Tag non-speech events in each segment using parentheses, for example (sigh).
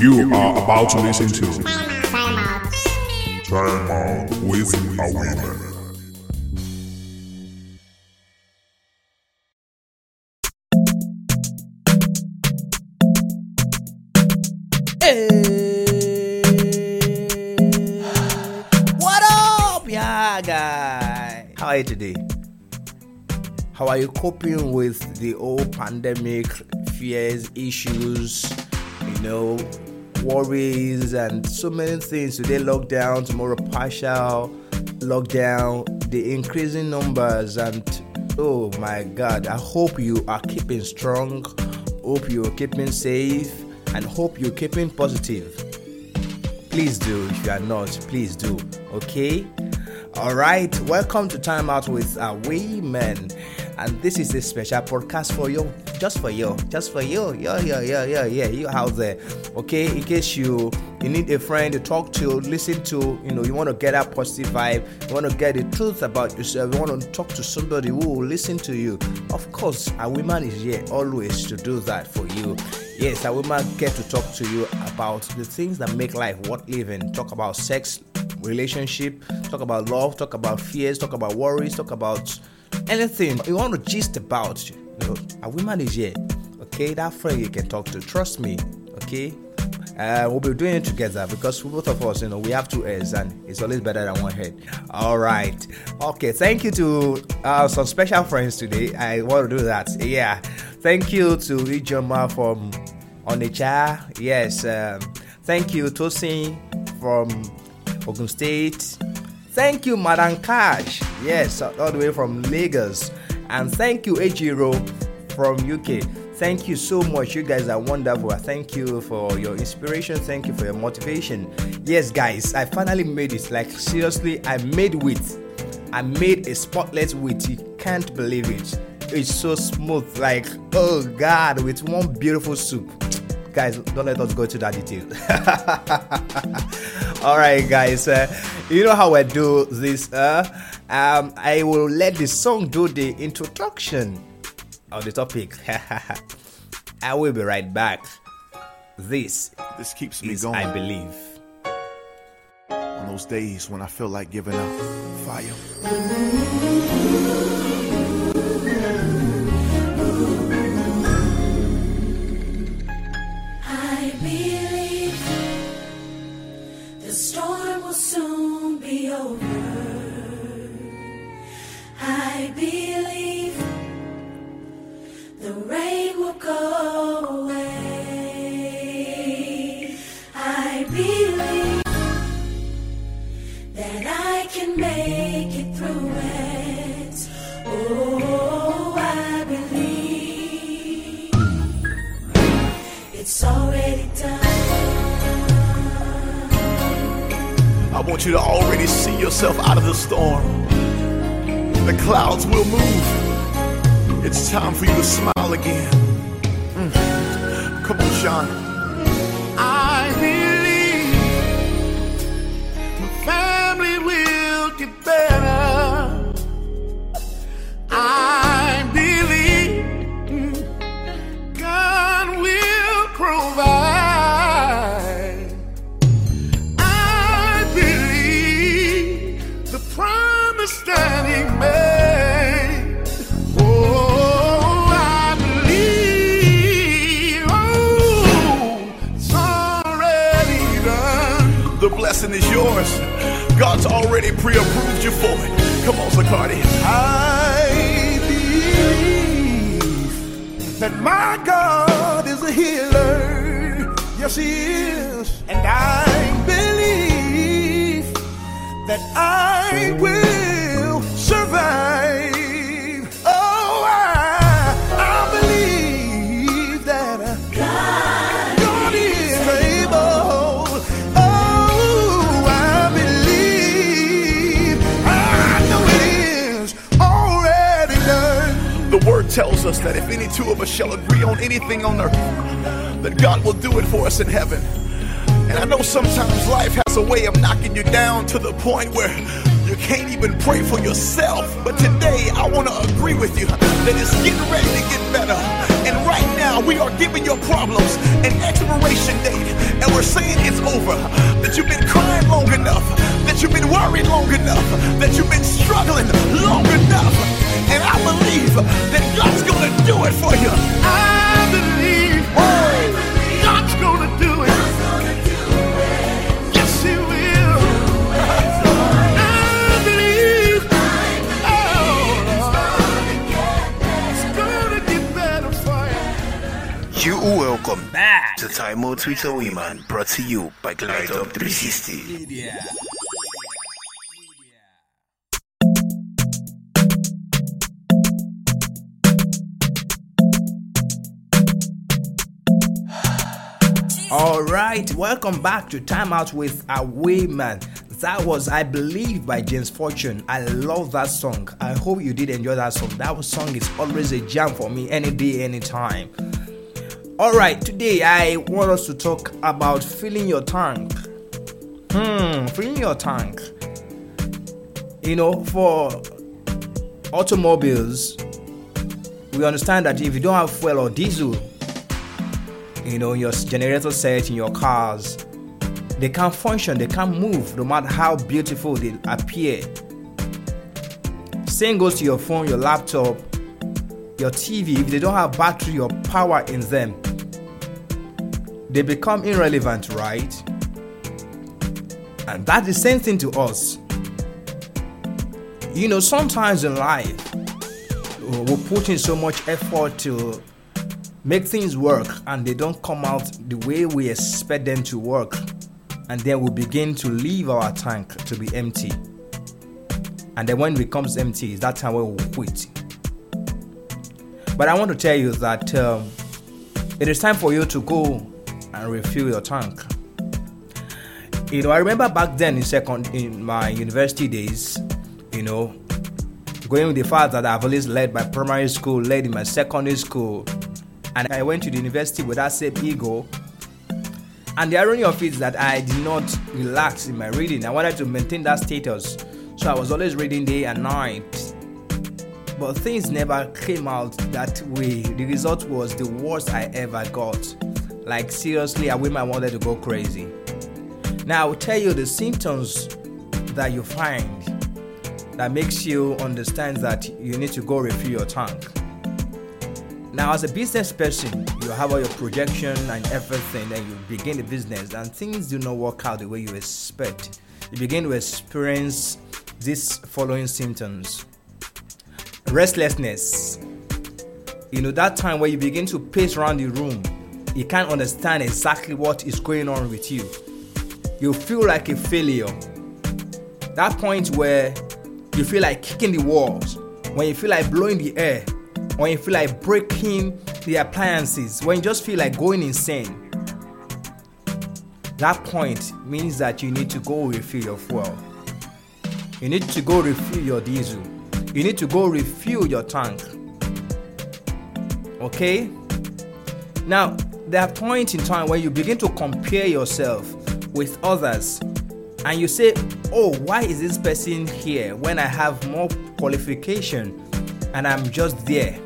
You are about to listen to Time Out with a Woman. What up, yeah, guy? How are you today? How are you coping with the old pandemic fears, issues, you know, worries, and so many things? Today, lockdown, tomorrow, partial lockdown, the increasing numbers, and oh my god, I hope you are keeping strong, hope you're keeping safe, and hope you're keeping positive. Please do, if you are not, please do, okay? All right, welcome to Time Out with a Women, and this is a special podcast for you, just for you, just for you, yeah, yeah, yeah, yeah, yeah, you out there, okay? In case you you need a friend to talk to, listen to, you know, you want to get that positive vibe, you want to get the truth about yourself, you want to talk to somebody who will listen to you. Of course, a woman is here always to do that for you. Yes, a woman get to talk to you about the things that make life worth living. Talk about sex, relationship, talk about love, talk about fears, talk about worries, talk about anything you want to gist about. Know, a woman is here. Okay, that friend you can talk to. Trust me. Okay. Uh, we'll be doing it together because both of us, you know, we have two heads and it's always better than one head. All right. Okay. Thank you to uh, some special friends today. I want to do that. Yeah. Thank you to Ijeoma from Onitsha. Yes. Um, thank you, Tosin from Ogun State. Thank you, Madam Cash. Yes, all the way from Lagos. And thank you, Ejiro from UK. Thank you so much. You guys are wonderful. Thank you for your inspiration. Thank you for your motivation. Yes, guys, I finally made it. Like, seriously, I made wheat. I made a spotless wheat. You can't believe it. It's so smooth. Like, oh God, with one beautiful soup. Guys, don't let us go to that detail. (laughs) All right, guys. Uh, you know how I do this. Uh, um, I will let the song do the introduction of the topic. (laughs) I will be right back. This This keeps me going I believe. on those days when I feel like giving up. Fire. Clouds will move. It's time for you to smile again. Mm. Come on, Sean. Yours. God's already pre-approved you for it. Come on, Zacardi. I believe that my God is a healer. Yes, He is. And I believe that I will survive. Tells us that if any two of us shall agree on anything on earth, that God will do it for us in heaven. And I know sometimes life has a way of knocking you down to the point where you can't even pray for yourself. But today I want to agree with you that it's getting ready to get better. Now we are giving your problems an expiration date. And we're saying it's over. That you've been crying long enough. That you've been worried long enough. That you've been struggling long enough. And I believe that God's gonna do it for you. I welcome back to Time Out with a Woman, brought to you by Glide Up 360. All right, welcome back to Time Out with a Man. That was, I believe, by James Fortune. I love that song. I hope you did enjoy that song. That song is always a jam for me, any day, anytime. All right, today I want us to talk about filling your tank. Hmm, filling your tank. You know, for automobiles, we understand that if you don't have fuel or diesel, you know, your generator set in your cars, they can't function, they can't move, no matter how beautiful they appear. Same goes to your phone, your laptop, your TV. If they don't have battery or power in them, they become irrelevant, right? And that's the same thing to us. You know, sometimes in life, we put in so much effort to make things work and they don't come out the way we expect them to work and then we begin to leave our tank to be empty and then when it becomes empty it's that time where we quit but i want to tell you that um, it is time for you to go and refill your tank you know i remember back then in second in my university days you know going with the fact that i've always led my primary school led in my secondary school and I went to the university with that same ego. And the irony of it is that I did not relax in my reading. I wanted to maintain that status. So I was always reading day and night. But things never came out that way. The result was the worst I ever got. Like seriously, I women wanted to go crazy. Now I will tell you the symptoms that you find that makes you understand that you need to go refill your tank. Now, as a business person, you have all your projection and everything, and you begin the business, and things do not work out the way you expect. You begin to experience these following symptoms restlessness. You know, that time where you begin to pace around the room, you can't understand exactly what is going on with you. You feel like a failure. That point where you feel like kicking the walls, when you feel like blowing the air, when you feel like breaking the appliances, when you just feel like going insane, that point means that you need to go refill your fuel. You need to go refill your diesel. You need to go refill your tank. Okay? Now, there are points in time where you begin to compare yourself with others and you say, Oh, why is this person here when I have more qualification and I'm just there?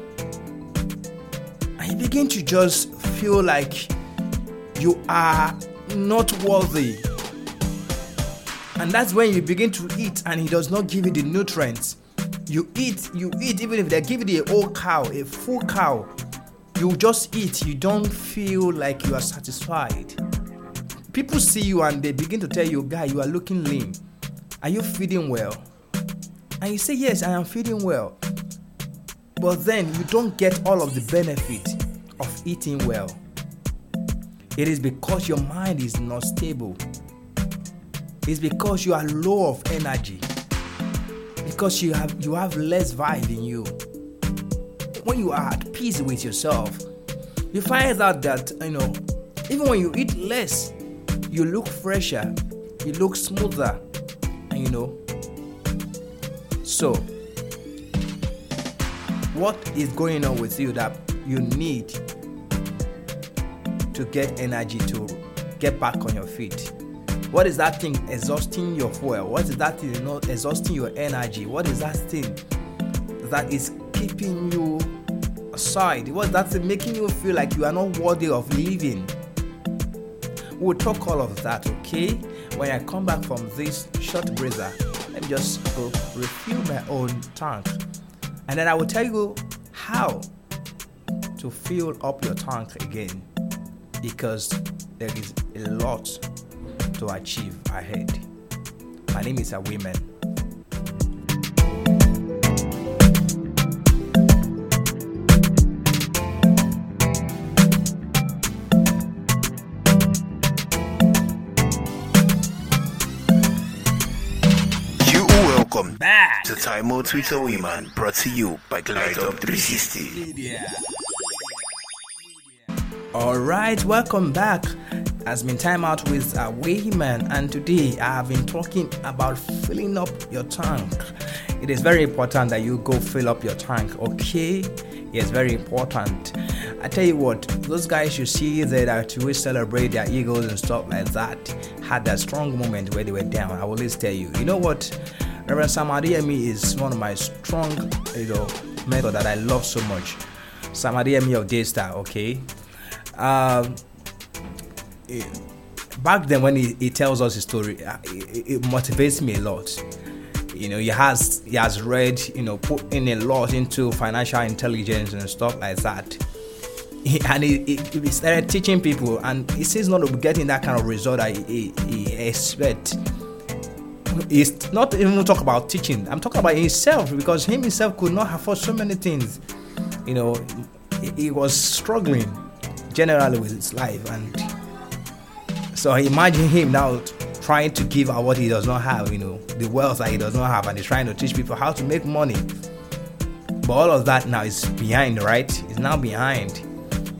And you begin to just feel like you are not worthy. And that's when you begin to eat and he does not give you the nutrients. You eat, you eat, even if they give you a whole cow, a full cow, you just eat. You don't feel like you are satisfied. People see you and they begin to tell you, guy, you are looking lean. Are you feeding well? And you say, yes, I am feeding well. But then you don't get all of the benefit of eating well. It is because your mind is not stable. It's because you are low of energy. Because you have you have less vibe in you. When you are at peace with yourself, you find out that you know, even when you eat less, you look fresher, you look smoother, and you know. So, what is going on with you that you need to get energy to get back on your feet? What is that thing exhausting your fuel? What is that thing not exhausting your energy? What is that thing that is keeping you aside? What that's making you feel like you are not worthy of living? We'll talk all of that, okay? When I come back from this short breather, let me just go refill my own tank. And then I will tell you how to fill up your tank again because there is a lot to achieve ahead. My name is are welcome back to Time Out with a Woman, brought to you by Glide Up 360. All right, welcome back. Has been time out with a Wayman, and today I have been talking about filling up your tank. It is very important that you go fill up your tank, okay? It's very important. I tell you what, those guys you see there that always celebrate their egos and stuff like that had that strong moment where they were down. I will always tell you, you know what? Reverend Sam is one of my strong, you know, mentor that I love so much. Sam Adeyemi of Daystar, okay? Um, back then when he, he tells us his story, uh, it, it motivates me a lot. You know, he has he has read, you know, put in a lot into financial intelligence and stuff like that. And he, he, started teaching people, and he says not getting that kind of result that he, he, he expect. He's not even talk about teaching. I'm talking about himself because him himself could not afford so many things. You know, he, he was struggling generally with his life, and so imagine him now trying to give out what he does not have. You know, the wealth that he does not have, and he's trying to teach people how to make money. But all of that now is behind, right? It's now behind.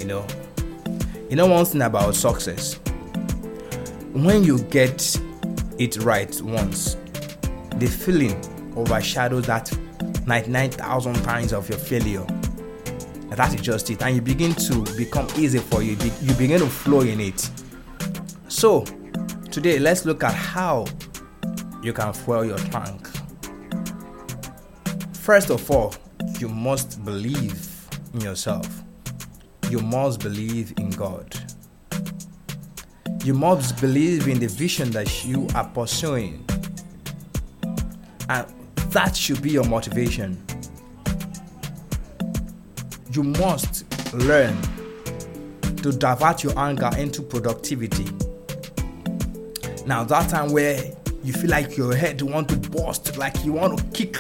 You know, you know one thing about success. When you get it right once, the feeling overshadows that 99,000 times of your failure. That is just it. And you begin to become easy for you. You begin to flow in it. So, today let's look at how you can fuel your tank. First of all, you must believe in yourself. You must believe in God. You must believe in the vision that you are pursuing. And that should be your motivation. You must learn to divert your anger into productivity. Now, that time where you feel like your head want to burst, like you want to kick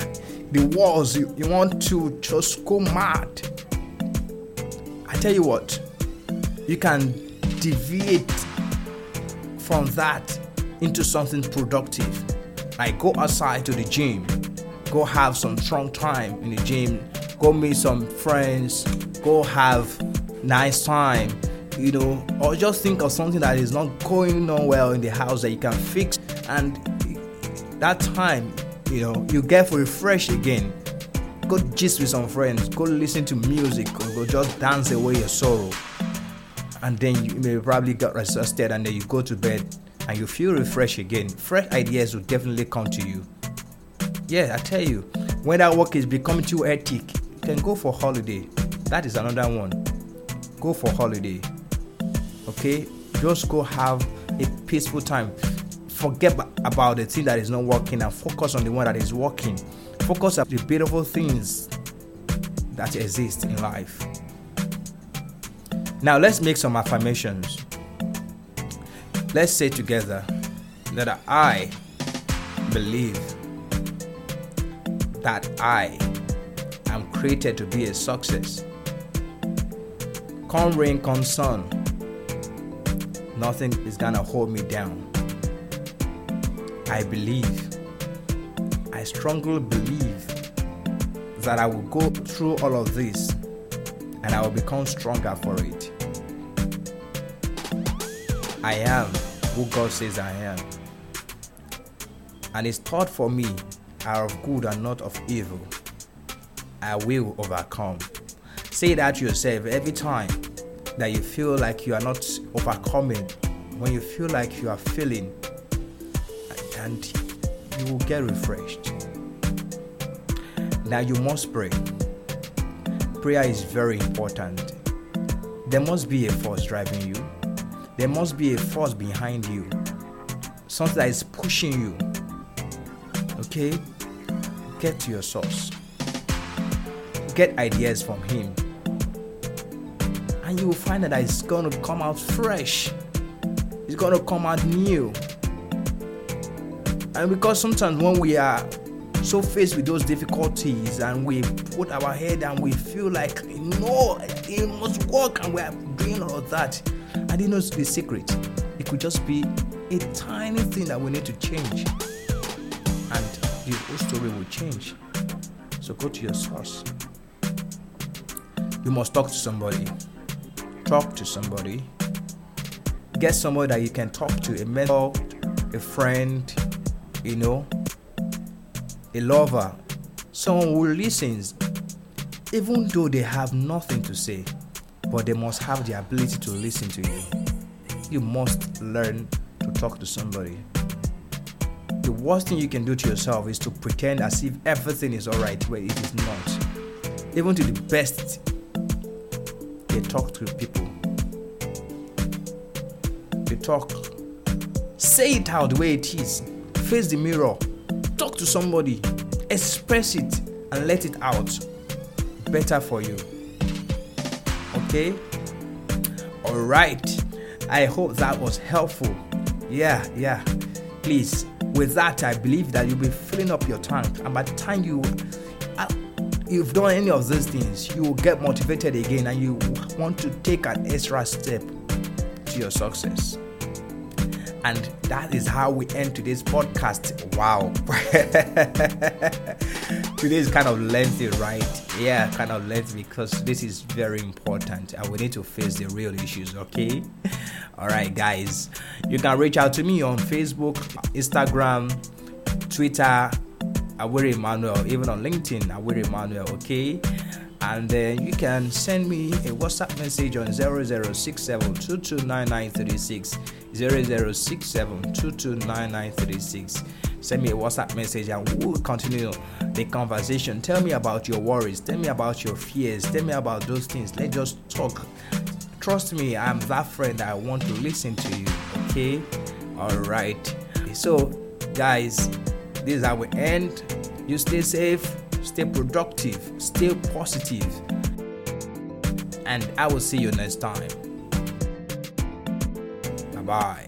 the walls, you, you want to just go mad. I tell you what, you can deviate from that into something productive. Like go outside to the gym, go have some strong time in the gym, go meet some friends, go have nice time, you know, or just think of something that is not going on well in the house that you can fix and that time, you know, you get refreshed again. Go gist with some friends, go listen to music, or go just dance away your sorrow. And then you may probably get exhausted and then you go to bed and you feel refreshed again. Fresh ideas will definitely come to you. Yeah i tell you when that work is becoming too hectic you can go for holiday. That is another one. Go for holiday okay? Just go have a peaceful time. Forget about the thing that is not working and focus on the one that is working. Focus on the beautiful things that exist in life. Now let's make some affirmations. Let's say together that I believe that I am created to be a success. Come rain, come sun, nothing is gonna hold me down. I believe, I strongly believe that I will go through all of this and I will become stronger for it. I am who God says I am. And his thought for me are of good and not of evil. I will overcome. Say that to yourself every time that you feel like you are not overcoming, when you feel like you are failing, and you will get refreshed. Now you must pray. prayer is very important. There must be a force driving you, there must be a force behind you, something that is pushing you. Okay? Get to your source, get ideas from Him, you will find that it's going to come out fresh, it's going to come out new. And because sometimes when we are so faced with those difficulties and we put our head and we feel like no it must work and we are doing all of that i didn't know the secret. It could just be a tiny thing that we need to change. And the whole story will change. So go to your source. You must talk to somebody talk to somebody get somebody that you can talk to a mentor a friend you know a lover, someone who listens, even though they have nothing to say, but they must have the ability to listen to you. You must learn to talk to somebody. The worst thing you can do to yourself is to pretend as if everything is alright where it is not. Even to the best, they talk to people. They talk. Say it out the way it is. Face the mirror talk to somebody, express it, and let it out. Better for you. Okay? Alright. I hope that was helpful. Yeah, yeah. Please, with that, I believe that you'll be filling up your tank, and by the time you uh, you've done any of these things, you will get motivated again, and you want to take an extra step to your success. And that is how we end today's podcast. Wow. (laughs) Today is kind of lengthy, right? Yeah, kind of lengthy because this is very important and we need to face the real issues, okay? (laughs) All right, guys. You can reach out to me on Facebook, Instagram, Twitter, Awiri Emmanuel, even on LinkedIn, Awiri Emmanuel, okay? and then you can send me a WhatsApp message on 0067229936 0067229936 send me a WhatsApp message and we'll continue the conversation. Tell me about your worries. Tell me about your fears. Tell me about those things. Let's just talk. Trust me I'm that friend I want to listen to you okay? All right. So guys this is how we end you stay safe stay productive, stay positive, and I will see you next time. Bye bye.